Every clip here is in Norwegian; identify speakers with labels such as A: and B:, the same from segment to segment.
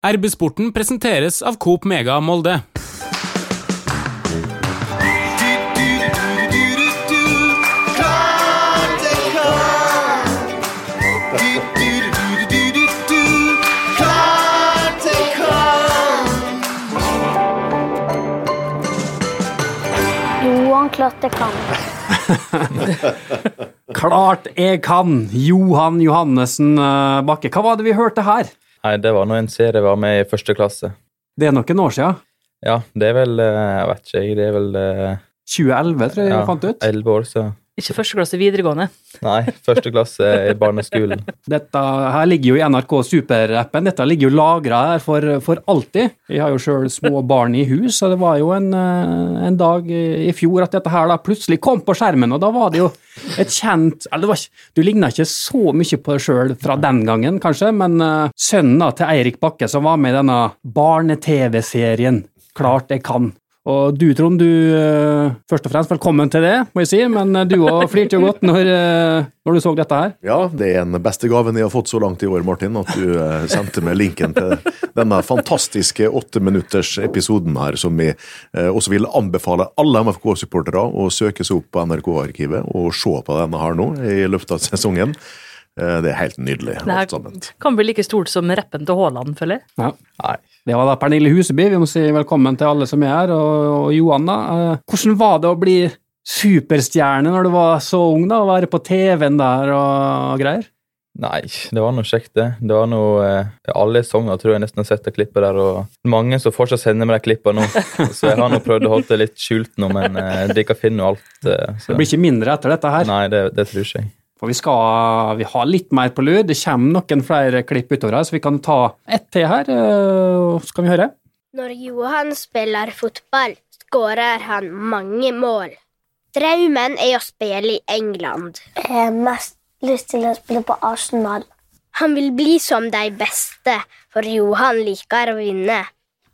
A: RB-sporten presenteres av Coop Mega Molde.
B: Klart det kan.
C: Klart jeg kan! Johan Johannessen eh, Bakke. Hva var det vi hørte her?
D: Nei, det var nå en serie jeg var med i første klasse.
C: Det er nok en år siden.
D: Ja, det er vel eh, Jeg vet ikke, jeg. Det er vel eh,
C: 2011, tror jeg
D: ja,
C: fant ut.
D: elleve år siden.
E: Ikke første klasse videregående.
D: Nei, første klasse i barneskolen.
C: Dette her ligger jo i NRK Super-appen. Dette ligger jo lagra her for, for alltid. Jeg har jo sjøl små barn i hus, og det var jo en, eh, en dag i fjor at dette her da plutselig kom på skjermen, og da var det jo et kjent eller det var, ikke- Du ligna ikke så mye på deg sjøl fra den gangen, kanskje, men eh, sønnen da til Eirik Bakke, som var med i denne barne-TV-serien Klart jeg kan. Og du, Trond, du eh, først og fremst velkommen til det, må jeg si, men eh, du òg flirte jo godt når, eh, når du så dette her.
F: Ja, det er den beste gaven jeg har fått så langt i år, Martin, at du sendte meg linken til denne fantastiske åtteminutters episoden her, som vi også vil anbefale alle MFK-supportere å søke seg opp på NRK-arkivet og se på denne her nå i løpet av sesongen. Eh, det er helt nydelig,
E: Det kan bli like stort som rappen til Haaland, føler jeg.
C: Ja.
D: Nei.
C: Det var da Pernille Huseby. Vi må si velkommen til alle som er her, og, og Johanna. Eh, Hvordan var det å bli superstjerne når du var så ung, da? Å være på TV-en der og, greier?
D: Nei, det var noe kjekt, det. Det var noe eh, Alle Sogna tror jeg nesten har sett det klippet der, og mange som fortsatt sender meg de klippene nå. Så jeg har nå prøvd å holde det litt skjult nå, men eh, de kan finne jo alt. eh, så.
C: Det blir ikke mindre etter dette her.
D: Nei, det, det tror ikke jeg.
C: For vi skal vi har litt mer på lur. Det kommer noen flere klipp utover her, så vi kan ta ett til her. og Så kan vi høre.
B: Når Johan spiller fotball, skårer han mange mål. Drømmen er å spille i England. Jeg har mest lyst til å spille på Arsenal. Han vil bli som de beste, for Johan liker å vinne.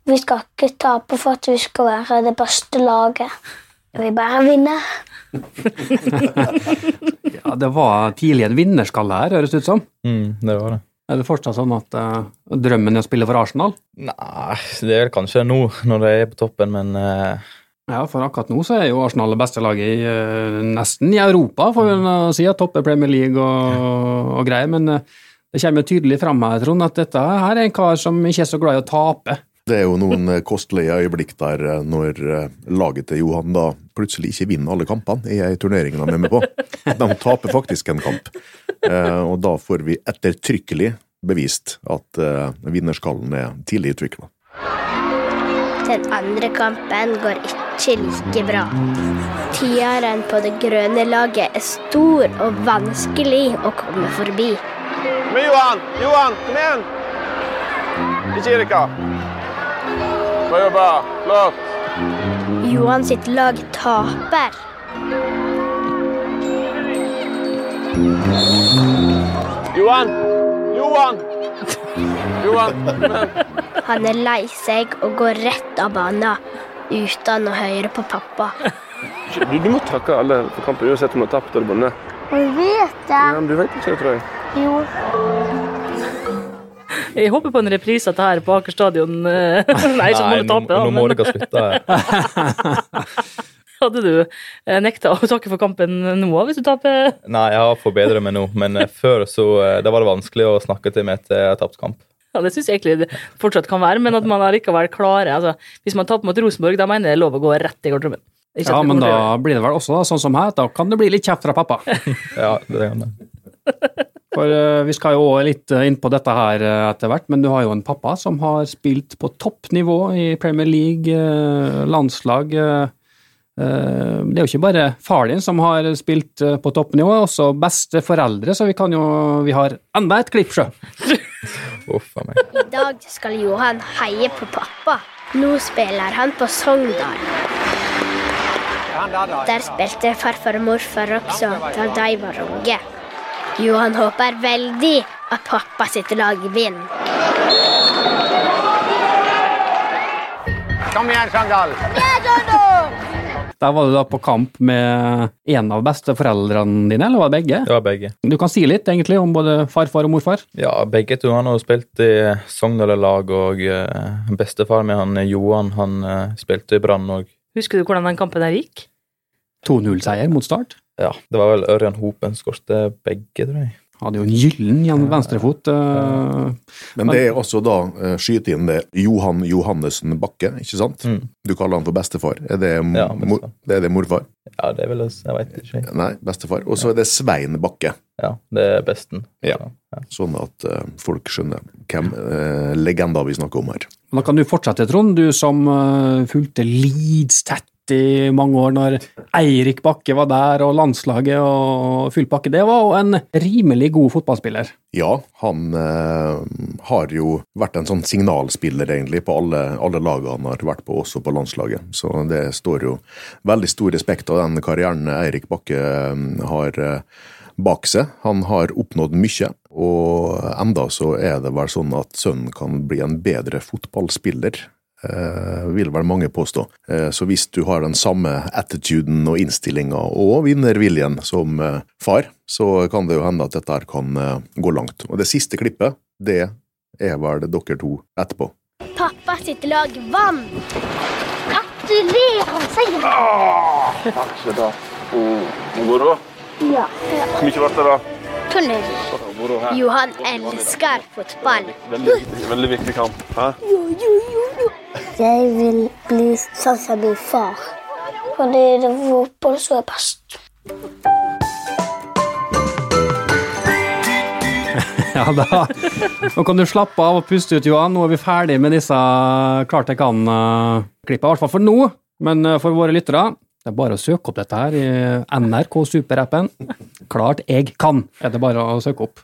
B: Vi skal ikke tape for at vi skal være det beste laget. Vi vil bare vinne.
C: Ja, Det var tidlig en vinnerskalle her, høres det ut som.
D: Mm, det var det.
C: Er det fortsatt sånn at uh, drømmen er å spille for Arsenal?
D: Nei, det er vel kanskje nå når de er på toppen, men uh...
C: Ja, for akkurat nå så er jo Arsenal det beste laget i, uh, nesten i Europa, får vi mm. si, at topper Premier League og, og greier, men det kommer jo tydelig fram her, Trond, at dette her er en kar som ikke er så glad i å tape.
F: Det er jo noen eh, kostelige øyeblikk der eh, når eh, laget til Johan da plutselig ikke vinner alle kampene i ei turnering de er med på. De taper faktisk en kamp, Eh, og da får vi ettertrykkelig bevist at vinnerskallen er tidlig utvikla.
B: Den andre kampen går ikke like bra. Tieren på det grønne laget er stor og vanskelig å komme forbi.
G: Kom igjen, Johan! Johan, kom igjen! Ikke gi dere. Bra jobba. Flott.
B: Johan sitt lag taper.
G: Johan! Johan! Johan.
B: Han er lei seg og går rett av banen uten å høre på pappa.
G: Du, du må takke alle for kampen, uansett om du har tapt eller vunnet.
B: Jeg vet det.
G: Ja, men du vet ikke det, tror jeg.
B: Jo.
E: Jeg håper på en reprise av dette her på Aker stadion. eh, Nei, ikke må du tape,
D: da. nå må dere slutte.
E: hadde du eh, nekta å takke for kampen nå hvis du taper?
D: Nei, jeg har forbedret meg nå, men eh, før så da var det vanskelig å snakke til meg etter jeg har tapt kamp.
E: Ja, Det syns jeg egentlig det fortsatt kan være, men at man allikevel klarer altså, Hvis man taper mot Rosenborg, da mener jeg det er lov å gå rett i garderoben.
C: Ja, men da blir det vel også da, sånn som her, da kan det bli litt kjeft fra pappa.
D: Ja, det kan det.
C: For eh, vi skal jo også litt eh, inn på dette her eh, etter hvert, men du har jo en pappa som har spilt på toppnivå i Premier League, landslag. Det er jo ikke bare far din som har spilt på toppnivå, også beste foreldre, så vi kan jo Vi har enda et klipp, sjø.
D: Uff a meg.
B: I dag skal Johan heie på pappa. Nå spiller han på Sogndal. Der spilte farfar og morfar også da de var unge. Johan håper veldig at pappa sitt lag vinner.
G: Kom igjen, Sandal.
C: Der var du da på kamp med en av besteforeldrene dine, eller var det begge?
D: Det var begge.
C: Du kan si litt egentlig om både farfar og morfar.
D: Ja, begge to han har spilt i Sogndal-lag, og eh, bestefar med han Johan han eh, spilte i Brann òg.
E: Husker du hvordan den kampen der gikk?
C: 2-0-seier mot Start.
D: Ja, det var vel Ørjan Hopen som skårte begge, tror jeg.
C: Hadde jo en gyllen gjennom venstrefot. eh,
F: Men det er også da uh, skyte inn det Johan Johannessen Bakke, ikke sant?
D: Mm.
F: Du kaller han for bestefar. Er det,
D: Ja, bestefar.
F: det er det morfar?
D: Ja, det er vel Jeg veit ikke.
F: Nei, bestefar. Og så er det Svein Bakke.
D: Ja, det er besten.
F: Ja. Sånn at uh, folk skjønner hvem uh, legenda vi snakker om her.
C: Da kan du fortsette, Trond, du som uh, fulgte Leeds tett i mange år når Eirik Bakke var der, og landslaget og full pakke. Det var jo en rimelig god fotballspiller.
F: Ja, han eh, har jo vært en sånn signalspiller egentlig på alle, alle lagene han har vært på, også på landslaget. Så det står jo veldig stor respekt av den karrieren Eirik Bakke eh, har eh, bak seg. Han har oppnådd mye, og enda så er det vel sånn at sønnen kan bli en bedre fotballspiller. Eh, vil vel mange påstå. Eh, så hvis du har den samme attituden og innstillinga og vinnerviljen som eh, far, så kan det jo hende at dette her kan eh, gå langt. Og det siste klippet, det er vel dere to etterpå.
B: Pappa sitt lag vant. Gratulerer, sier han.
G: Takk skal du ha. Moro?
B: Ja.
G: Hvor mye ble det, da? Her.
B: Johan elsker fotball.
G: Veldig, veldig viktig kamp. Hæ?
B: Jeg vil bli sånn som min far. Fordi det er fotball som er best.
C: Ja, da. Nå kan du slappe av og puste ut, Johan. Nå er vi ferdig med disse Klart jeg kan-klippene, i hvert fall for nå. Men eh, for våre lyttere, det er bare å søke opp dette her i NRK Super-appen. Klart jeg kan, er det bare å søke opp.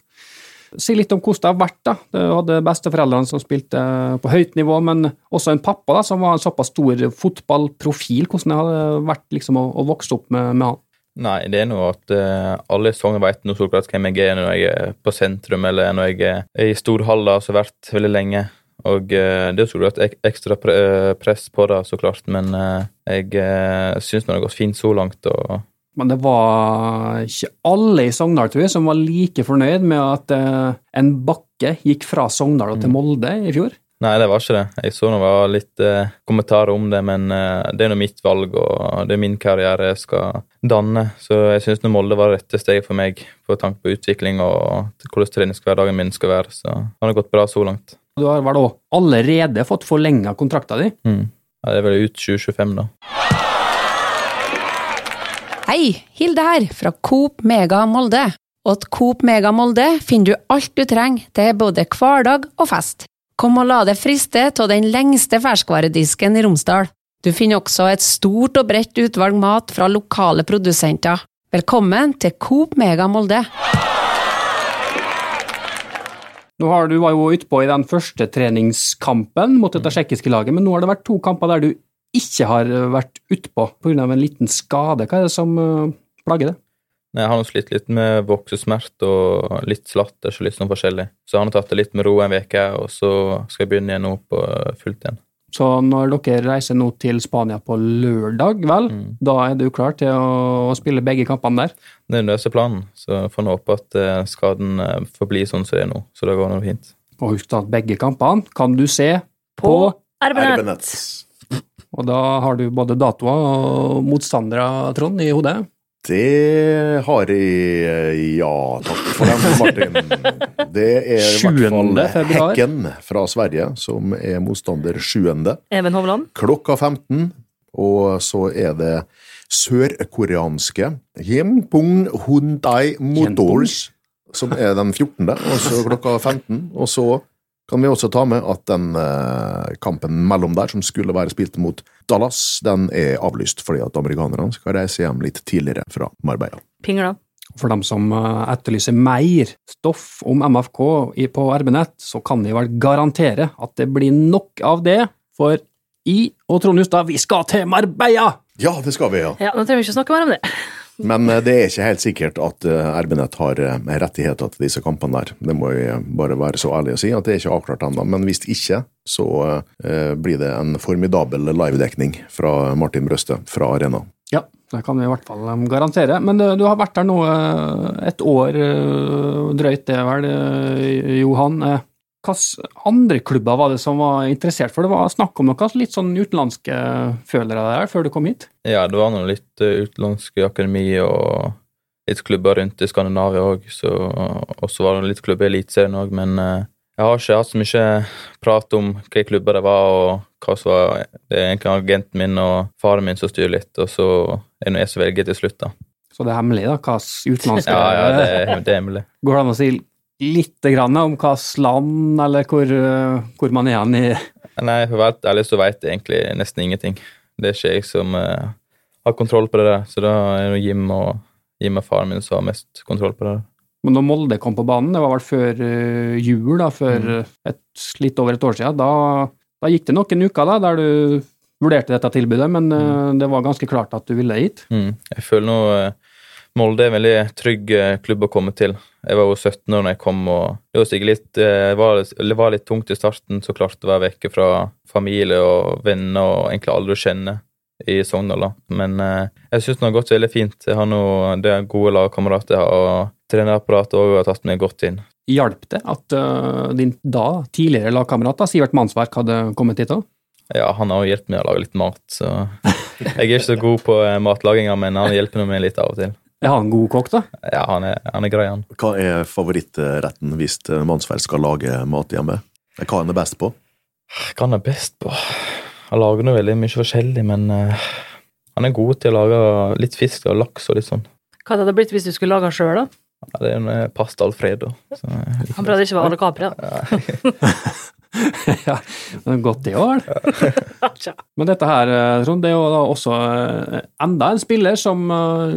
C: Si litt om hvordan det har vært. da. Du hadde besteforeldrene som spilte på høyt nivå, men også en pappa da, som var en såpass stor fotballprofil. Hvordan det hadde vært liksom, å, å vokse opp med, med han.
D: Nei, det er noe at uh, alle i Sogn vet noe så hvem jeg er når jeg er på sentrum, eller når jeg er i Storhalla, som har vært veldig lenge. Og eh, det skulle vært ek ekstra pre eh, press på det, så klart, men eh, jeg syns det har gått fint så langt. og
C: Men det var ikke alle i Sogndal tror jeg, som var like fornøyd med at en bakke gikk fra Sogndal til Molde i fjor.
D: Nei, det var ikke det. Jeg så det var litt eh, kommentarer om det, men eh, det er nå mitt valg, og det er min karriere jeg skal danne. Så jeg syns Molde var det rette steget for meg, på tanke på utvikling og hvordan treningshverdagen min skal være. Så det har gått bra så langt.
C: Du har vel òg allerede fått forlenga kontrakta di.
D: Mm. Ja, det er vel ut 2025, da.
H: Hei, Hilde her, fra Coop Mega Molde. Og at Coop Mega Molde finner du alt du trenger til både hverdag og fest. Kom og la deg friste av den lengste ferskvaredisken i Romsdal. Du finner også et stort og bredt utvalg mat fra lokale produsenter. Velkommen til Coop Mega Molde.
C: Har Du var jo utpå i den første treningskampen mot dette tsjekkiske laget, men nå har det vært to kamper der du ikke har vært utpå pga. en liten skade. Hva er det som eh, plager det?
D: Nei, Jeg har nå slitt litt med voksesmerte og litt slatters og litt sånn forskjellig. Så jeg har tatt det litt med ro en uke, og så skal jeg begynne igjen nå på fullt igjen.
C: Så når dere reiser nå til Spania på lørdag, vel, da er du klar til å spille begge kampene der?
D: Det er den løse planen, så får vi håpe at eh, skaden forblir får bli sånn som det er nå. Så det går nå fint.
C: Og husk at begge kampene kan du se på,
E: RB-nett.
C: og da har du både datoer og motstandere, Trond, i hodet.
F: Det har jeg, ja takk for den, Martin. Det er i hvert fall Hekken fra Sverige som er motstander 7.
E: Even Hovland.
F: klokka 15. Og så er det sørkoreanske Yempung Hyundai Motors, som er den 14., og så klokka 15. Og så kan vi også ta med at den eh, kampen mellom der, som skulle være spilt mot Dallas, den er avlyst fordi at amerikanerne skal reise hjem litt tidligere fra Marbella.
E: Pingla.
C: For dem som eh, etterlyser mer stoff om MFK på RB-nett, så kan de vel garantere at det blir nok av det, for i og Trond Hustad, vi skal til Marbella!
F: Ja, det skal vi, ja.
E: Ja, nå trenger vi ikke snakke mer om det.
F: Men eh, det er ikke helt sikkert at eh, RB-nett har eh, rettigheter til disse kampene der. Det må jeg bare være så ærlig å si, at det er ikke avklart ennå. Men hvis ikke, så blir det en formidabel livedekning fra Martin Brøste fra Arena
C: Ja, det kan vi i hvert fall um, garantere. Men du, har vært der nå et år drøyt, det vel, Johan. Eh, Hvilke andre klubber var det som var interessert? For det var snakk om noe litt sånn utenlandske følere der før du kom hit?
D: Ja, det var noen litt uh, utenlandske akademi og litt klubber rundt i Skandinavia òg. Og så var det litt klubber i Eliteserien òg, men uh, jeg har ikke hatt så mye prat om hvilke klubber det var, og hva som var Det er egentlig agenten min og faren min som styrer litt, og så er det jeg som velger til slutt, da.
C: Så det er hemmelig, da? hva utenlandske
D: Ja, ja, det, er- det er hemmelig.
C: Går det an å si litt om hvilket land, eller hvor, uh, hvor man er igjen i
D: Nei, for å ærlig så vet jeg egentlig nesten ingenting. Det er ikke jeg som uh, har kontroll på det der, så da er det Jim og, Jim og faren min som har mest kontroll på det. der.
C: Men når Molde kom på banen, det var vel før uh, jul, da, før
D: Mm.
C: et, litt over et år siden, da, da gikk det noen uker da, der du vurderte dette tilbudet, men uh, det var ganske klart at du ville hit.
D: Mm. Jeg føler nå eh, Molde er en veldig trygg eh, klubb å komme til. Jeg var jo 17 år da jeg kom, og det var sikkert litt, eh, var, var litt tungt i starten, så klart å være vekke fra familie og venner og egentlig alle du kjenner i Sogndal. da. Men eh, jeg syns det har gått veldig fint. Jeg har noe, det er gode lagkamerater jeg har, og trenerapparatet òg har tatt meg godt inn.
C: Hjalp det at uh, din da tidligere lagkamerat Sivert Mannsverk hadde kommet hit òg?
D: Ja, han har jo hjulpet meg å lage litt mat, så jeg er ikke så god på eh, matlaginga, men han hjelper meg litt av og til.
C: Er han god kokk, da?
D: Ja, han er, han er grei, han.
F: Hva er favorittretten hvis Mansfeld skal lage mat hjemme? Hva er han er best på?
D: Hva han er best på? Han lager nå veldig mye forskjellig, men uh, han er god til å lage litt fisk og laks og litt sånn.
E: Hva hadde det blitt hvis du skulle lage den sjøl, da?
D: Ja, det er en eh, pasta alfredo. Så, eh,
E: Han prøvde ikke å være alle Capri, da.
C: ja, er godt det òg, vel? Men dette her, eh, Trond, det er jo da også eh, enda en spiller som eh,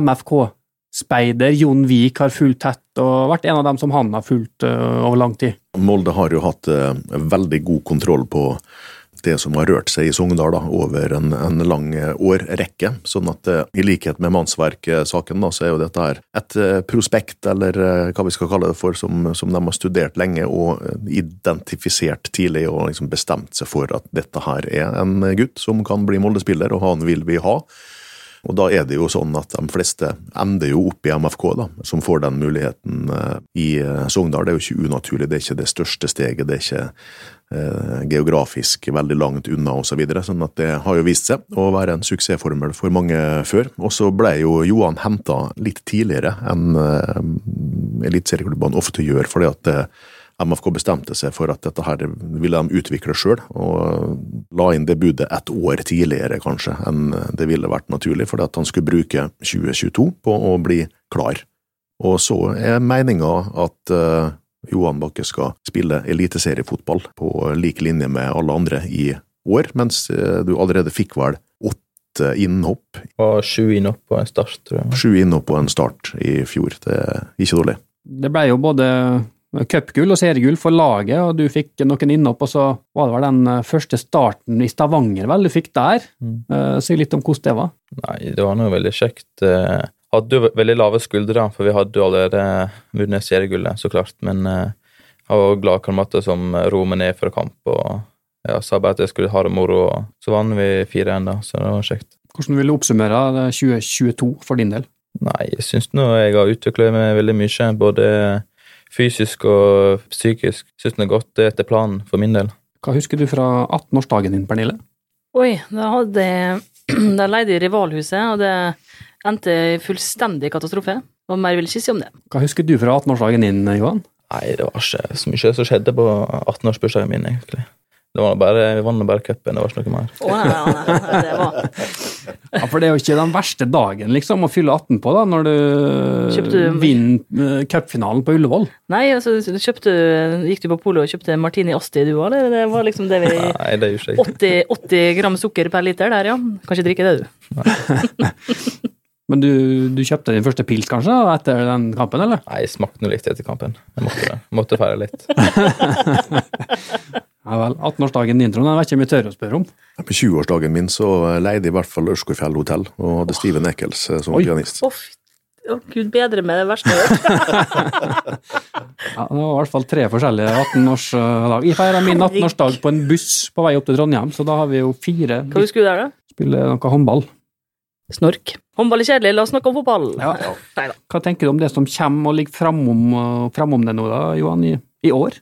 C: MFK-speider Jon Vik har fulgt tett, og vært en av dem som han har fulgt over lang tid.
F: Molde har jo hatt veldig god kontroll på det som har rørt seg i Sogndal da, over en, en lang eh, årrekke. Sånn at eh, i likhet med mannsverksaken, da, så er jo dette her et eh, prospekt, eller hva vi skal kalle det for, som, som de har studert lenge og identifisert tidlig og liksom bestemt seg for at dette her er en gutt som kan bli Molde-spiller, og han vil vi ha. Og da er det jo sånn at de fleste ender jo opp i MFK, da, som får den muligheten eh, i eh, Sogndal. Det er jo ikke unaturlig, det er ikke det største steget, det er ikke eh, geografisk veldig langt unna osv. Så videre, sånn at det har jo vist seg å være en suksessformel for mange før. Og så ble jo Johan henta litt tidligere enn eh, eliteserieklubbene ofte gjør, fordi at eh, MFK bestemte seg for at dette her ville de utvikle sjøl, og la inn det budet et år tidligere, kanskje, enn det ville vært naturlig, fordi at han skulle bruke 2022 på å bli klar. Og så er meninga at eh, Johan Bakke skal spille eliteseriefotball på lik linje med alle andre i år, mens eh, du allerede fikk vel åtte innhopp,
D: Og sju innhopp på en start, tror jeg.
F: sju innhopp på en start i fjor. Det er ikke dårlig.
C: Det ble jo både cupgull og seriegull for laget, og du fikk noen innhopp, og så var det vel den eh, første starten i Stavanger vel du fikk der.
D: Mm.
C: Eh, Si litt om hvordan det var.
D: Nei, det var noe veldig kjekt. Eh, Hadde jo veldig lave skuldre, for vi hadde jo allerede vunnet seriegullet, så klart. Men jeg var glad kamerater som roet meg ned før kamp og ja, sa bare at jeg skulle ha det moro. og Så vant vi 4-1, da, så det var kjekt.
C: Hvordan vil du oppsummere 2022 for din del?
D: Nei, jeg syns nå jeg har utvikla meg veldig mye, både fysisk og psykisk. Syns den er godt etter planen, for min del.
C: Hva husker du fra 18-årsdagen din, Pernille?
E: Oi, da hadde Da leide jeg Rivalhuset, og det endte i fullstendig katastrofe. Og mer vil jeg ikke si om det.
C: Hva husker du fra 18-årsdagen din, Johan?
D: Nei, det var ikke så mye som skjedde på 18-årsbursdagen min, egentlig. Det var bare, Vi vant bare cupen, det var ikke noe mer.
E: Oh, nei, nei, nei, det var
C: Ja, For det er jo ikke den verste dagen liksom å fylle 18 på, da, når du
E: Kjøpte du-
C: vinner eh, cupfinalen på Ullevål.
E: Nei, altså, du kjøpte, gikk du på polet og kjøpte Martini Asti, du òg, eller? Det var liksom det vi
D: Nei, det gjorde ikke
E: 80, 80 gram sukker per liter der, ja. Kan ikke drikke det, du.
C: Men du, du kjøpte din første pils, kanskje, da, etter den kampen, eller?
D: Nei, jeg smakte noe litt etter kampen. Jeg måtte det. Måtte feire litt.
C: Ja vel. 18-årsdagen din, Trond, Det vet ikke om jeg tør å spørre om.
F: På 20-årsdagen min så leide jeg i hvert fall Ørskogfjell hotell, og hadde Steven Eccles eh, som
C: Oi.
F: pianist.
E: Å, oh, gud bedre med det verste jeg har hørt.
C: Ja, det var i hvert fall tre forskjellige 18-årsdag. Jeg feira min 18-årsdag på en buss på vei opp til Trondheim, så da har vi jo fire
E: Hva husker du der, da?
C: spiller noe håndball.
E: Snork. Håndball er kjedelig, la oss snakke om fotball.
C: Ja. Hva tenker du om det som kommer og ligger framom, framom det nå, da, Johan, i, i år?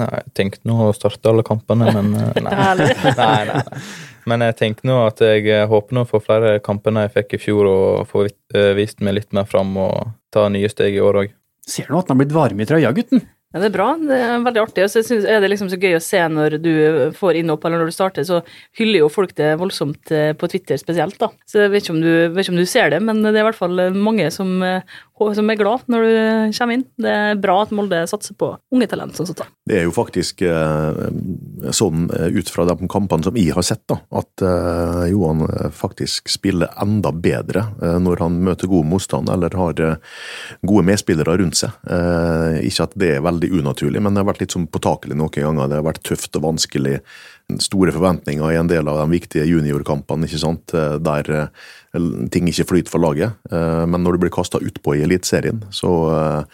D: Nei, jeg tenkte nå å starte alle kampene, men eh, nei. Nei, nei, nei. Men jeg tenker nå at jeg eh, håper nå å få flere kamper enn jeg fikk i fjor, og få eh, vist meg litt mer fram og ta nye steg i år òg.
C: Ser du at han har blitt varm i trøya, gutten?
E: Ja, det er bra. Det er veldig artig. Og så er det liksom så gøy å se når du får innhopp, eller når du starter, så hyller jo folk det voldsomt eh, på Twitter spesielt, da. Så jeg vet ikke om du, ikke om du ser det, men det er i hvert fall mange som, eh, som er glad når du kommer inn. Det er bra at Molde satser på unge talent sånn sett.
F: Det er jo faktisk eh, sånn eh, ut fra de kampene som jeg har sett, da, at eh, Johan eh, faktisk spiller enda bedre eh, når han møter god motstand eller har eh, gode medspillere rundt seg. Eh, ikke at det er veldig unaturlig, men det har vært litt sånn påtakelig noen ganger. Det har vært tøft og vanskelig. Store forventninger i en del av de viktige juniorkampene, ikke sant? eh, der eh, ting ikke flyter for laget. Eh, Men når du blir kasta utpå i Eliteserien, så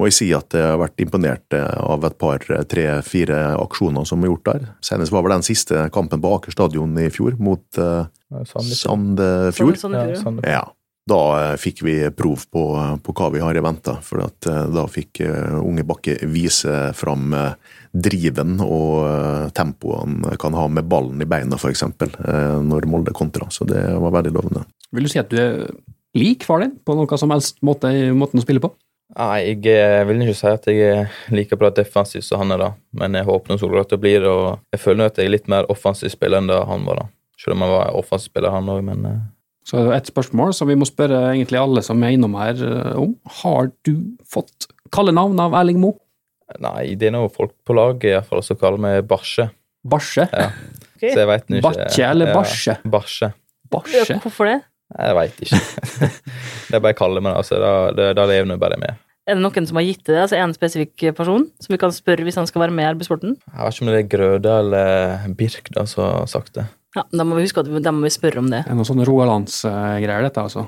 F: må jeg si at jeg har vært imponert av et par, tre-fire aksjoner som er gjort der. Senest var vel den siste kampen på Aker stadion i fjor, mot eh, Sandefjord.
E: Ja, Sandefjord. jo.
D: Sånn,
F: Ja. Da eh, fikk vi prov på, på hva vi har i vente. For at, eh, da fikk eh, Unge Bakke vise fram eh, driven og tempoen tempoet han kan ha med ballen i beina, f.eks. Når Molde kontra. Så det var veldig lovende.
C: Vil du si at du er lik far din på noe som helst måte i måten å spille på?
D: Nei, jeg eh, vil ikke si at jeg er like bra defensiv som han er, da. Men jeg håper så godt det blir, og jeg føler at jeg er litt mer offensiv spiller enn det han var, da. Selv om han var offensiv spiller, han òg, men eh,
C: Så er det et spørsmål som vi må spørre egentlig alle som er innom her eh, om. Har du fått kallenavn av Erling Moe?
D: nei, det er nå folk på laget i hvert fall som kaller meg Barsje.
C: Barsje?
D: Ja.
E: Okay.
D: Så jeg vet nå ikke
C: Batje eller
D: Ja,
C: barsje.
D: barsje.
E: Ja, hvorfor det?
D: Jeg veit ikke. det er bare jeg kaller meg det, altså. Da, da, da lever nå bare med.
E: Er det noen som har gitt det? Altså en spesifikk person som vi kan spørre hvis han skal være med i arbeidssporten?
D: Jeg vet ikke om det er Grøde eller Birk da som har sagt det.
E: Ja, Da må vi huske at vi- da må vi spørre om det.
C: Det er noen sånne rogalandsgreier, dette, altså.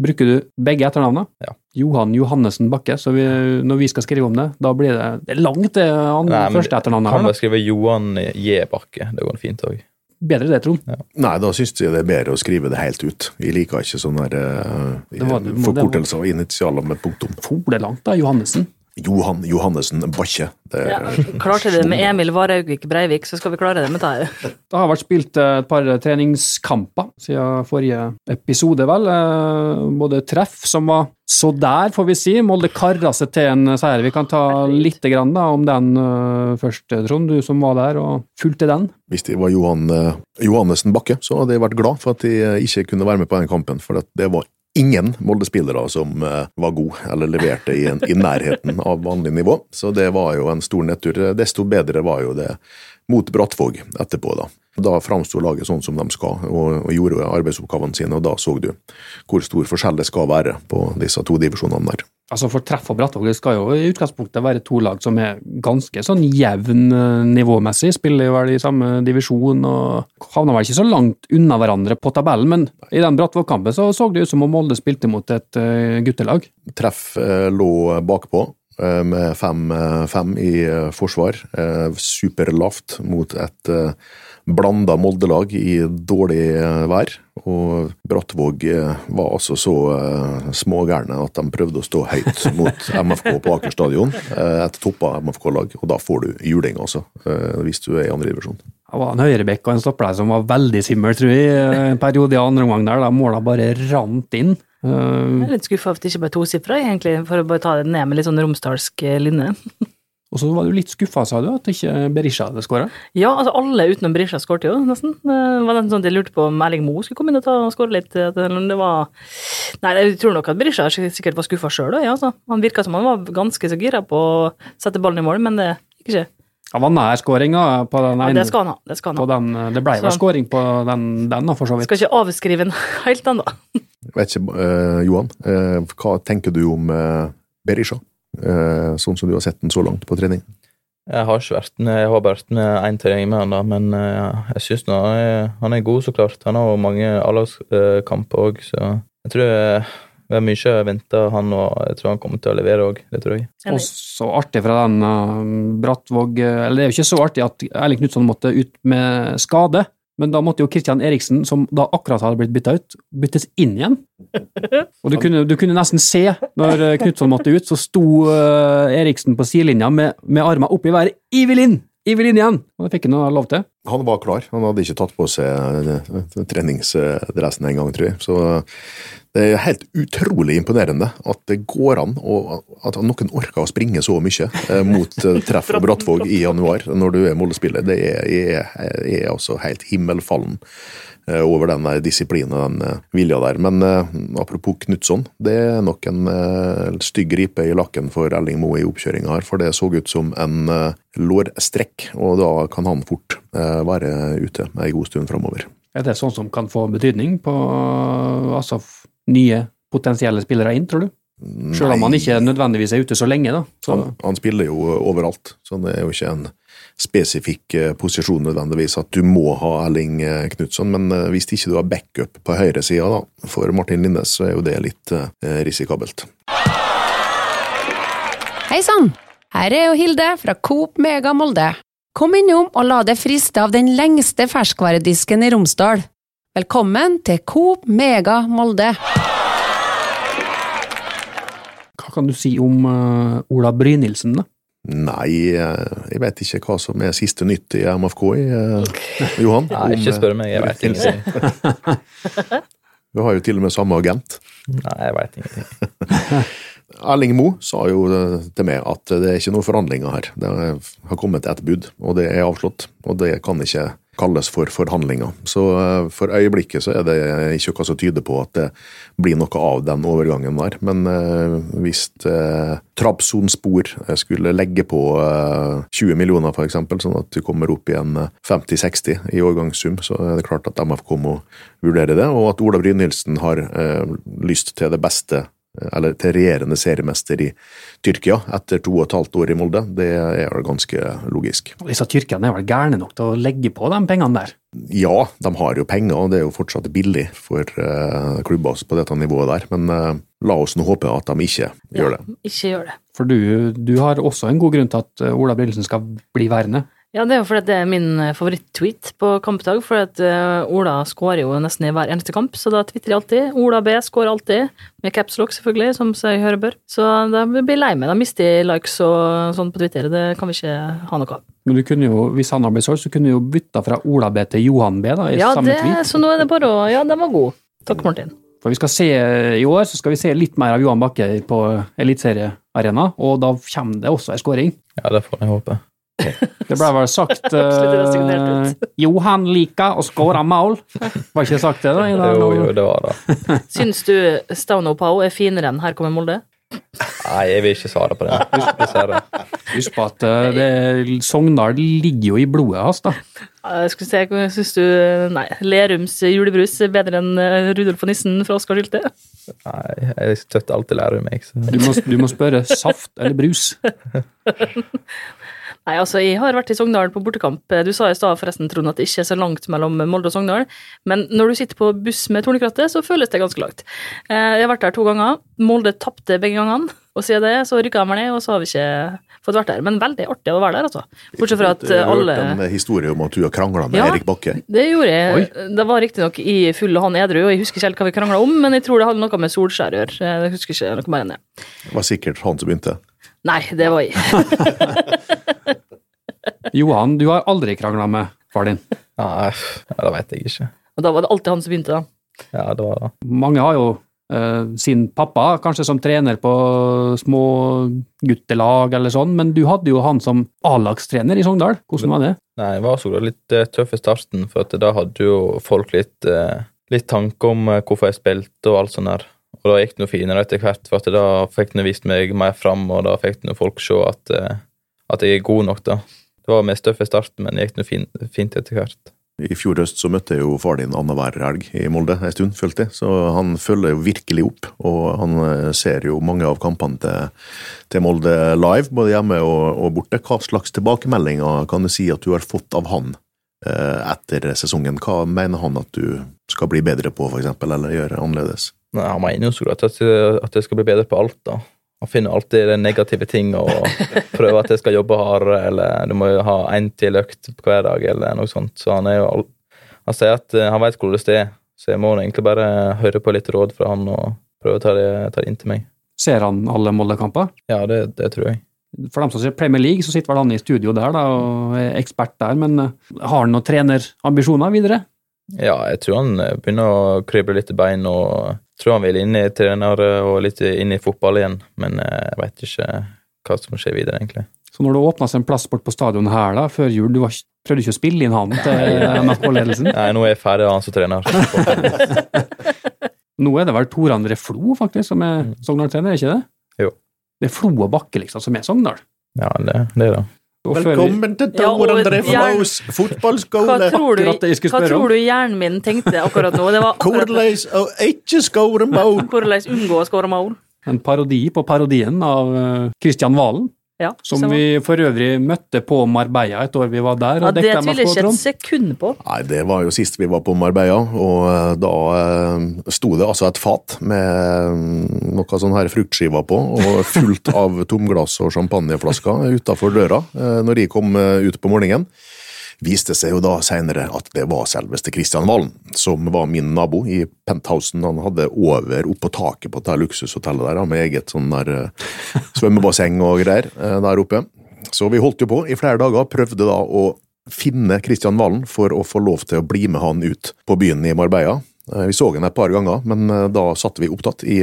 C: Bruker du begge etternavnene?
D: Ja.
C: Johan Johannessen Bakke. Så vi, når vi skal skrive om det, da blir det Det er langt, det
D: andre,
C: første etternavnet
D: Kan bare skrive Johan J. Bakke. Det går fint òg.
C: Bedre det, Trond.
F: Nei, da syns jeg det er bedre å skrive det helt ut. Jeg liker ikke sånne der,
C: Det var-
F: uh, forkortelser og initialer med punktum.
C: For det er langt, da, Johannessen.
F: Johan Johannessen Bakke. Det,
E: Ja, klarte det med Emil Varaugvik Breivik, så skal vi klare det med dette.
C: Det har vært spilt eh, et par treningskamper siden forrige episode, vel. Eh, Både treff som var så der, får vi si. Molde kara seg til en seier. Vi kan ta litt grann, da, om den eh, først, Trond, du som var der og fulgte den.
F: Hvis det var Johan eh, Johannessen Bakke, så hadde jeg vært glad for at jeg eh, ikke kunne være med på den kampen. For at det var ingen Molde-spillere som eh, var gode, eller leverte i, en, i nærheten av vanlig nivå. Så det var jo en stor nedtur. Desto bedre var jo det mot Brattvåg etterpå, da. Da framsto laget sånn som de skal, og, og gjorde arbeidsoppgavene sine, og da så du hvor stor forskjell det skal være på disse to divisjonene der.
C: Altså For Treff og Brattvåg det skal jo i utgangspunktet være to lag som er ganske sånn jevn eh, nivåmessig. Spiller jo vel i samme divisjon og havner vel ikke så langt unna hverandre på tabellen, men i den Brattvåg-kampen så så det ut som om Molde spilte mot et eh, guttelag.
F: Treff eh, lå bakpå med 5-5 i eh, forsvar. Eh, superlavt mot et eh, blanda Molde-lag i dårlig eh, vær. Og Brattvåg eh, var altså så eh, smågærne at de prøvde å stå høyt mot MFK på Aker stadion. Eh, et toppa MFK-lag, og da får du juling, altså. Eh, hvis du er i andre divisjon.
C: Det var en høyrebekk og en stopper der som var veldig simmel, tror jeg, en periode i andre omgang der. Da måla bare rant inn.
E: Jeg er litt skuffa over at det ikke ble tosifra, egentlig, for å bare ta det ned med litt sånn romsdalsk eh, linje.
C: og så var du litt skuffa, sa du, at ikke Berisha hadde skåra?
E: Ja, altså alle utenom Berisha skårte jo, nesten. Det var nesten sånn at jeg lurte på om Erling Moe skulle komme inn og og skåre litt. Det var Nei, jeg tror nok at Berisha sikkert var skuffa sjøl ja, altså. Han virka som han var ganske så gira på å sette ballen i mål, men det gikk ikke.
C: Han var nær skåringa på den
E: Ja, det skal han ha. Det skal han ha.
C: den, det ble vel skåring på den, den for så vidt.
E: Skal ikke avskrive den helt ennå.
F: Vet ikke, uh, Johan, Uh, hva tenker du om uh, Berisha? Eh, sånn som du har sett den så langt på trening?
D: Jeg har ikke vært med, jeg har vært med én trening med han da, men eh, jeg syns han han er god, så klart. Han har mange A-lagskamper òg, så jeg tror vi har mye venta han, og jeg tror han kommer til å levere òg. Det tror jeg.
C: Og så artig fra den uh, Brattvåg eh, Eller det er jo ikke så artig at Erling Knutson måtte ut med skade. Men da måtte jo Kristian Eriksen, som da akkurat hadde blitt bytta ut, byttes inn igjen. Og du kunne, du kunne nesten se, når eh, Knutson måtte ut, så sto uh, Eriksen på sidelinja med, med armene opp i været. I vil inn! I vil inn igjen! Og det fikk han lov til.
F: Han var klar. Han hadde ikke tatt på seg treningsdressen en gang, tror jeg. Så det er helt utrolig imponerende at det går an, og at noen orker å springe så mye eh, mot eh, treff og Brattvåg i januar når du er Molde-spiller. Det er, er altså helt himmelfallen eh, over den disiplinen og den vilja der. Men apropos Knutson, det er nok en stygg ripe i lakken for Elling Moe i oppkjøringa her, for det så ut som en lårstrekk, og da kan han fort være ute ei god stund framover.
C: Er det sånn som kan få betydning på altså, nye potensielle spillere inn, tror du? Selv om han ikke nødvendigvis er ute så lenge, da. Så,
F: Han, han spiller jo overalt, så det er jo ikke en spesifikk eh, posisjon nødvendigvis at du må ha Erling eh, Knutson, men eh, hvis ikke du har backup på høyresida for Martin Linnes, så er jo det litt eh, risikabelt.
H: Hei sann! Her er jo Hilde fra Coop Mega Molde. Kom innom og la deg friste av den lengste ferskvaredisken i Romsdal. Velkommen til Coop Mega Molde.
C: hva kan du si om uh, Ola Brynildsen, da?
F: Nei, eh, jeg vet ikke hva som er siste nytt i MFK, uh, Johan.
D: Nei,
F: om,
D: ikke spør meg, jeg vet ingenting.
F: Du har jo til og med samme agent.
D: Nei, jeg vet ingenting.
F: Erling Moe sa jo eh, til meg at det er ikke noen forhandlinger her. Det har kommet et bud, og det er avslått. Og det kan ikke kalles for forhandlinger. Så eh, for øyeblikket så er det ikke noe som tyder på at det blir noe av den overgangen der. Men eh, hvis eh, Trabzonspor skulle legge på eh, 20 millioner f.eks., sånn at du kommer opp i en eh, 50-60 i overgangssum, så er det klart at MFK må vurdere det. Og at Ola Brynildsen har eh, lyst til det beste eller til regjerende seriemester i Tyrkia etter to og et halvt år i Molde, det er vel ganske logisk.
C: Disse tyrkerne er vel gærne nok til å legge på de pengene der?
F: Ja, de har jo penger, og det er jo fortsatt billig for uh, klubber på dette nivået der, men uh, la oss nå håpe at de ikke gjør det.
E: Ja, Ikke gjør det.
C: For du, du har også en god grunn til at eh, Ola Brillesen skal bli værende.
E: Ja, det er jo fordi det er min eh, favoritt-tweet på kampdag, for at eh, Ola skårer jo nesten i hver eneste kamp, så da tvitrer jeg alltid. Ola B skårer alltid, med capslock selvfølgelig, som seg høre bør. Så da blir jeg lei meg. Da mister jeg likes og sånn på Twitter, det kan vi ikke ha noe av.
C: Men du kunne jo, hvis han har blitt solgt, så kunne du jo bytta fra Ola B til Johan B, da, i
E: Ja,
C: samme
E: det,
C: tweet.
E: så nå er det bare å Ja, den var god. Takk, Martin.
C: For vi skal se I år så skal vi se litt mer av Johan Bakke på Eliteseriearena, og da kommer det også ei skåring.
D: Ja, det får jeg håpe.
C: Det ble vel sagt uh, Johan liker å skåre mål. Var ikke sagt det, da?
D: Jo, jo, det var det.
E: Syns du Stauno Pau er finere enn Her kommer Molde?
D: Nei, jeg vil ikke svare på det. Dessverre.
C: Husk på at det, Sogndal ligger jo i blodet hans, da.
E: Jeg skulle se, Syns du Nei, Lerums julebrus er bedre enn eh, Rudolf og nissen fra Oskar Sylte?
D: Nei, jeg støtter alltid Lerum, jeg. Så.
C: Du må, du må spørre saft eller brus.
E: Nei, altså, jeg har vært i Sogndal på bortekamp. Du sa i stad forresten, Trond, at det ikke er så langt mellom Molde og Sogndal. Men når du sitter på buss med tornekrattet, så føles det ganske langt. Eh, Jeg har vært der to ganger. Molde tapte begge gangene. Og siden det så rykka de meg ned, og så har vi ikke fått vært der. Men veldig artig å være der, altså. Bortsett fra at
F: Jeg
E: eh,
F: har hørt en historie om at du har krangla med
E: Ja.
F: Erik Bakke.
E: Det gjorde jeg. Det var riktignok i full og han edru, og jeg husker ikke helt hva vi krangla om, men jeg tror det hadde noe med Solskjær å gjøre. Jeg husker ikke noe mer enn det.
F: Det var sikkert han som begynte.
E: Nei, det var jeg.
C: Johan, du har aldri krangla med far din.
D: Nei, det vet jeg ikke.
E: Og da var det alltid han som begynte, da.
D: Ja, det var det.
C: Mange har jo eh, sin pappa, kanskje som trener på små guttelag eller sånn, men du hadde jo han som A-lagstrener i Sogndal. Hvordan var det?
D: Nei, det var så litt eh, tøff i starten, for at da hadde jo folk litt, eh, litt tanke om eh, hvorfor jeg spilte og alt sånt der. Og da gikk det noe finere etter hvert, for da fikk den vist meg mer fram, og da fikk den folk se at, eh, at jeg er god nok, da. Det var mest tøff i starten, men det gikk noe fint, etter hvert.
F: I fjor høst så møtte jeg jo far din annenhver helg i Molde en stund, følte jeg. Så han følger jo virkelig opp, og han eh, ser jo mange av kampene til, til Molde live, både hjemme og, og borte. Hva slags tilbakemeldinger kan du si at du har fått av han eh, etter sesongen? Hva mener han at du skal bli bedre på, eksempel, eller gjøre annerledes?
D: Nei, Han mener jo så godt at, at jeg skal bli bedre på alt, da. Han finner alltid de negative ting og prøver at jeg skal jobbe hardere, eller du må jo ha én til økt hver dag, eller noe sånt. Så han er jo all, Han sier at eh, han vet hvor det er, så jeg må egentlig bare høre på litt råd fra han og prøve å ta det, ta det inn til meg.
C: Ser han alle Molde-kamper?
D: Ja, det, det tror jeg.
C: For dem som ser Premier League, så sitter vel han i studio der da, og er ekspert der, men eh, har han noen trenerambisjoner videre?
D: Ja, jeg tror han eh, begynner å krible litt i bein og tror han vil inn i trener og litt inn i fotball igjen, men eh, jeg vet ikke hva som skjer videre, egentlig.
C: Så når det åpna seg en plass bort på stadion her da, før jul, du var, prøvde ikke å spille inn han til NRK-ledelsen?
D: Nei, nå er jeg ferdig han som trener.
C: Nå er det vel Tor André Flo faktisk som er Sogndal-trener, er ikke det?
D: Jo.
C: Det er Flo og Bakke liksom som er Sogndal.
D: Ja, det, det er det.
F: Velkommen til
E: Ja, og
F: Tor André
E: gjerne-
F: Flos
E: Hva
F: fotballskole!
E: tror, du, hva tror du hjernen min tenkte akkurat nå? Det var akkurat
F: Hvordan ikke skåre mål!
E: hvordan unngå å skåre mål.
C: En parodi på parodien av Kristian Valen,
E: Ja,
C: som
E: så-
C: vi for øvrig møtte på Marbella et år vi var der.
E: ja, Det tviler jeg ikke et sekund på.
F: Nei, det var jo sist vi var på Marbella, og eh, da eh, sto det altså et fat med mm, noe sånn her fruktskiver på, og fullt av tomglass og champagneflasker utafor døra eh, når de kom eh, ut på morgenen. Viste seg jo da senere at det var selveste Kristian Valen, som var min nabo i penthousen han hadde over oppå taket på dette luksushotellet der, med eget sånn der eh, svømmebasseng og greier eh, der oppe. Så vi holdt jo på i flere dager, prøvde da å finne Kristian Valen for å få lov til å bli med han ut på byen i Marbella. Eh, Vi så han et par ganger, men da satt vi opptatt i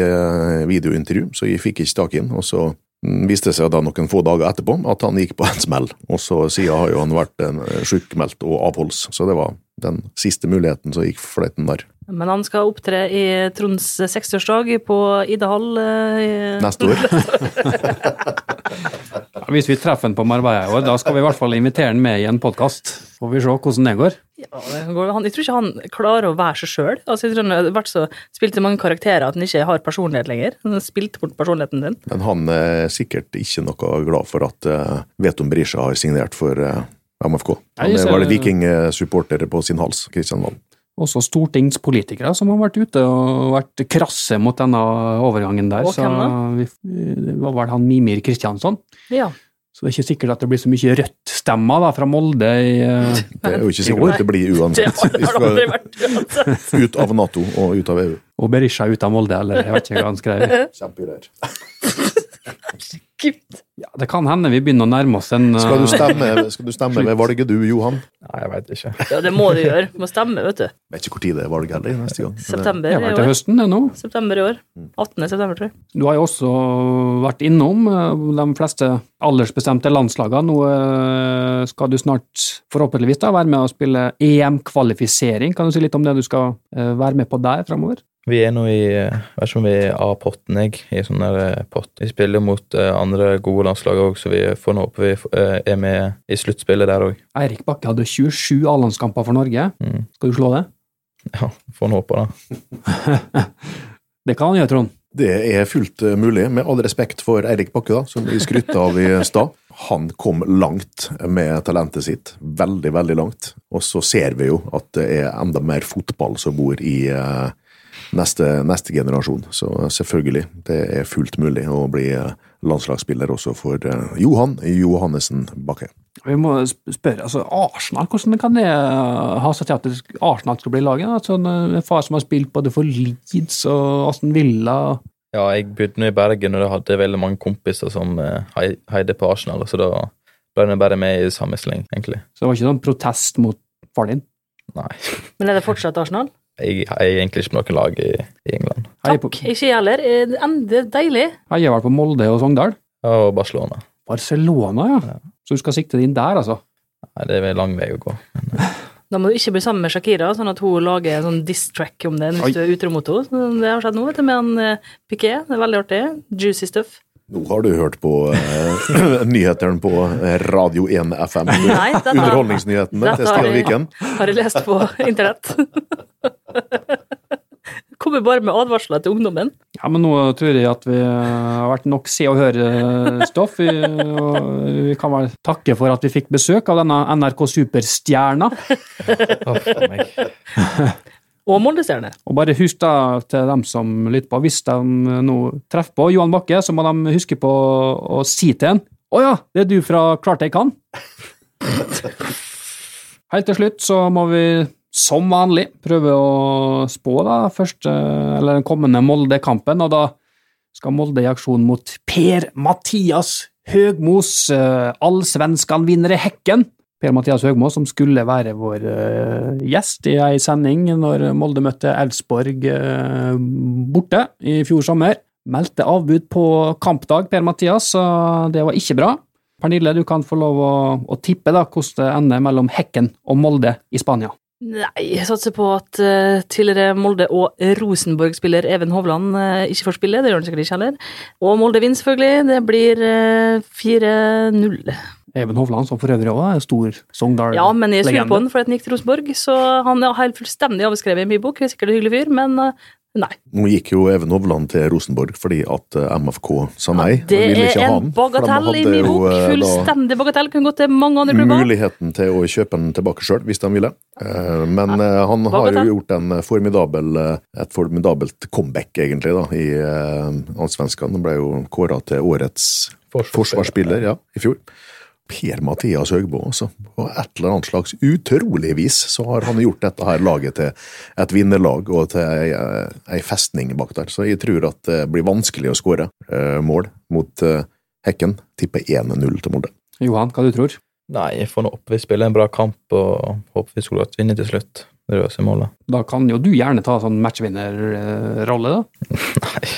F: videointervju, så vi fikk ikke tak i han. Og så viste det seg da noen få dager etterpå at han gikk på en smell, og så siden har jo han vært en sjukmeldt og avholds, så det var den siste muligheten som gikk fløyten der.
E: Men han skal opptre i Tronds 60-årsdag på Idehall. eh,
F: Neste år.
C: Hvis vi treffer han på Marbella i år, da skal vi i hvert fall invitere han med i en podkast. Får vi se hvordan det går.
E: Ja, han, jeg tror ikke han klarer å være seg sjøl. Altså, jeg tror han har vært så, spilt så mange karakterer at han ikke har personlighet lenger. Han har spilt bort personligheten din.
F: Men han er sikkert ikke noe glad for at uh, Veton Berisha har signert for uh, MFK. Han
C: Nei,
F: er
C: så-
F: vel vikingsupporter på sin hals, Kristian Valen.
C: Også stortingspolitikere som har vært ute og vært krasse mot denne overgangen der.
E: Og hvem da?
C: vi, det var vel han Mimir Kristiansson.
E: Ja.
C: Så det er ikke sikkert at det blir så mye Rødt-stemmer fra Molde i eh,
F: Det er jo ikke sikkert at det blir uansett.
E: Det
F: har
E: det aldri vært uansett.
F: ut av Nato og ut av EU.
C: Og Berisha ut av Molde, eller jeg vet ikke hva han skrev.
F: Kjempegreier.
E: Gud.
C: Ja, det kan hende vi begynner å nærme oss en uh...
F: Skal du stemme, skal du stemme ved valget du, Johan?
D: Nei, jeg veit ikke.
E: Ja, det må du gjøre. Må stemme, vet du.
F: Vet ikke tid det er valg heller neste gang.
E: September
C: Det
E: i
C: er
E: år.
C: høsten, det nå.
E: September i år. 18. september, tror jeg.
C: Du har jo også vært innom eh, de fleste aldersbestemte landslagene. Nå eh, skal du snart forhåpentligvis da være med å spille EM-kvalifisering. Kan du si litt om det du skal eh, være med på der framover?
D: Vi er nå i jeg Vet ikke om vi er A-potten, jeg, i sånn der eh, pott. Vi spiller mot eh, andre gode landslag òg, så vi får nå håpe vi eh, er med i sluttspillet der òg.
C: Eirik Bakke hadde 27 A-landskamper for Norge.
D: Mm.
C: Skal du slå det?
D: Ja, får en håpe, da.
C: Det kan han gjøre, Trond.
F: Det er fullt eh, mulig, med all respekt for Eirik Bakke, da, som vi skrytte av i stad. Han kom langt med talentet sitt. Veldig, veldig langt. Og så ser vi jo at det er enda mer fotball som bor i eh, neste, neste generasjon. Så selvfølgelig, det er fullt mulig å bli eh, landslagsspiller også for eh, Johan Johannesen Bakke.
C: Vi må spørre, altså Arsenal, hvordan kan det eh, ha seg til at Arsenal skal bli laget? Altså, en far som har spilt både for Leeds og Aston Villa.
D: Ja, jeg bodde nå i Bergen, og da hadde jeg veldig mange kompiser som heide på Arsenal, så da ble jeg bare med i samme sleng, egentlig.
C: Så det var ikke noen protest mot faren din?
D: Nei.
E: Men er det fortsatt Arsenal?
D: Jeg heier egentlig ikke på noe lag i, i England.
C: På-
E: Takk. Ikke jeg heller. Eh, det er deilig.
C: Heier vel på Molde og Sogndal?
D: Og Barcelona.
C: Barcelona, ja. Så du skal sikte deg inn der, altså?
D: Nei, det er lang vei å gå.
E: Da må du ikke bli sammen med Shakira, sånn at hun lager en sånn diss-track om det hvis du er utro mot henne. Det har skjedd nå, vet du, med han Piquet. Det er veldig artig. Juicy stuff.
F: Nå har du hørt på eh, nyhetene på eh, Radio 1 FM.
E: Nei, dette-
F: Underholdningsnyhetene til Stian Viken.
E: Har jeg lest på internett. Kommer bare med advarsler til ungdommen.
C: Ja, men nå tror jeg at vi har vært nok se og høre-stoff. Vi, vi kan vel takke for at vi fikk besøk av denne NRK Superstjerna.
D: Å, for meg.
E: Og Molde-stjerne.
C: Og bare husk da til dem som lytter på, hvis de nå treffer på Johan Bakke, så må de huske på å si til han Å ja, det er du fra Klart jeg kan. Helt til slutt så må vi som vanlig prøve å spå da, første, eller den kommende Molde-kampen, og da skal Molde i aksjon mot Per-Mathias Høgmos, uh, allsvenskan-vinner i Hekken. Per-Mathias Høgmo, som skulle være vår uh, gjest i ei sending når Molde møtte Elfsborg uh, borte i fjor sommer. Meldte avbud på kampdag, Per-Mathias, så det var ikke bra. Pernille, du kan få lov å, å tippe da, hvordan det ender mellom Hekken og Molde i Spania.
E: Nei, jeg satser på at uh, tidligere Molde- og Rosenborg-spiller Even Hovland uh, ikke får spille. Det gjør han sikkert ikke heller. Og Molde vinner, selvfølgelig. Det blir uh, 4-0.
C: Even Hovland, som for øvrig òg er stor Sogndal-legende.
E: Ja, men jeg skulle på han fordi at han gikk til Rosenborg, så han er helt fullstendig avskrevet i min bok. Er Sikkert en hyggelig fyr, men Nei.
F: Nå gikk jo Even Hovland til Rosenborg fordi at eh, MFK sa nei.
E: Ja, det er en bagatell i min bok.
F: eh,
E: Fullstendig bagatell. Kunne gått til mange andre klubber.
F: Muligheten til å kjøpe den tilbake sjøl, hvis de ville. Eh, Men nei, han har jo gjort en formidabel, et formidabelt comeback, egentlig, da, i Allsvenskan. Han ble jo kåra til årets forsvarsspiller ja, i fjor. Per-Mathias Høgbo, altså. På et eller annet slags utrolig vis så har han gjort dette her laget til et vinnerlag og til ei, ei festning bak der. Så jeg tror at det blir vanskelig å skåre uh, mål mot uh, Hekken. Tipper 1-0 til Molde.
C: Johan, hva du tror
D: Nei, jeg får nå opp. Vi spiller en bra kamp og håper vi skulle hatt vinner til slutt. Det målet.
C: Da kan jo du gjerne ta sånn matchvinnerrolle, da.
D: Nei.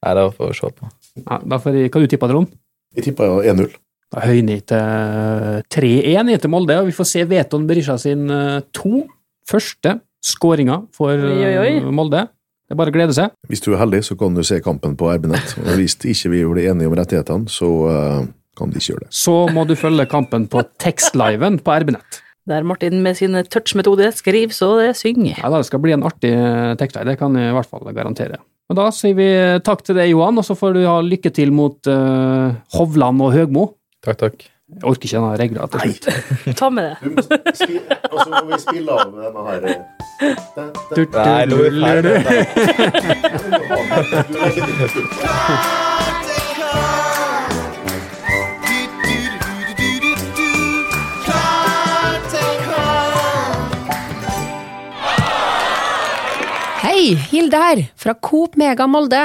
D: Nei, det får vi se på.
C: Ja, derfor, hva du tipper du tippa, Trond?
F: Jeg tipper 1-0.
C: Da høyner jeg til 3-1 etter Molde, og vi får se Veton Berisha sin to første skåringer for
E: oi, oi, oi.
C: Molde. Det er bare å glede seg.
F: Hvis du er heldig, så kan du se kampen på RB-nett. Og hvis ikke vi blir enige om rettighetene, så kan de ikke gjøre det.
C: Så må du følge kampen på tekstliven på RB-nett.
E: Der Martin med sin touch-metode skriver så det synger.
C: Ja, Det skal bli en artig tekstlive, det kan jeg i hvert fall garantere. Og Da sier vi takk til deg, Johan, og så får du ha lykke til mot uh, Hovland og Høgmo.
D: Takk, takk.
C: Jeg orker ikke denne regla til slutt.
E: Ta med det.
F: Og så må vi spille av med denne her
D: Nei, nå er.
H: Hei, Hilde her, fra Coop Mega Molde.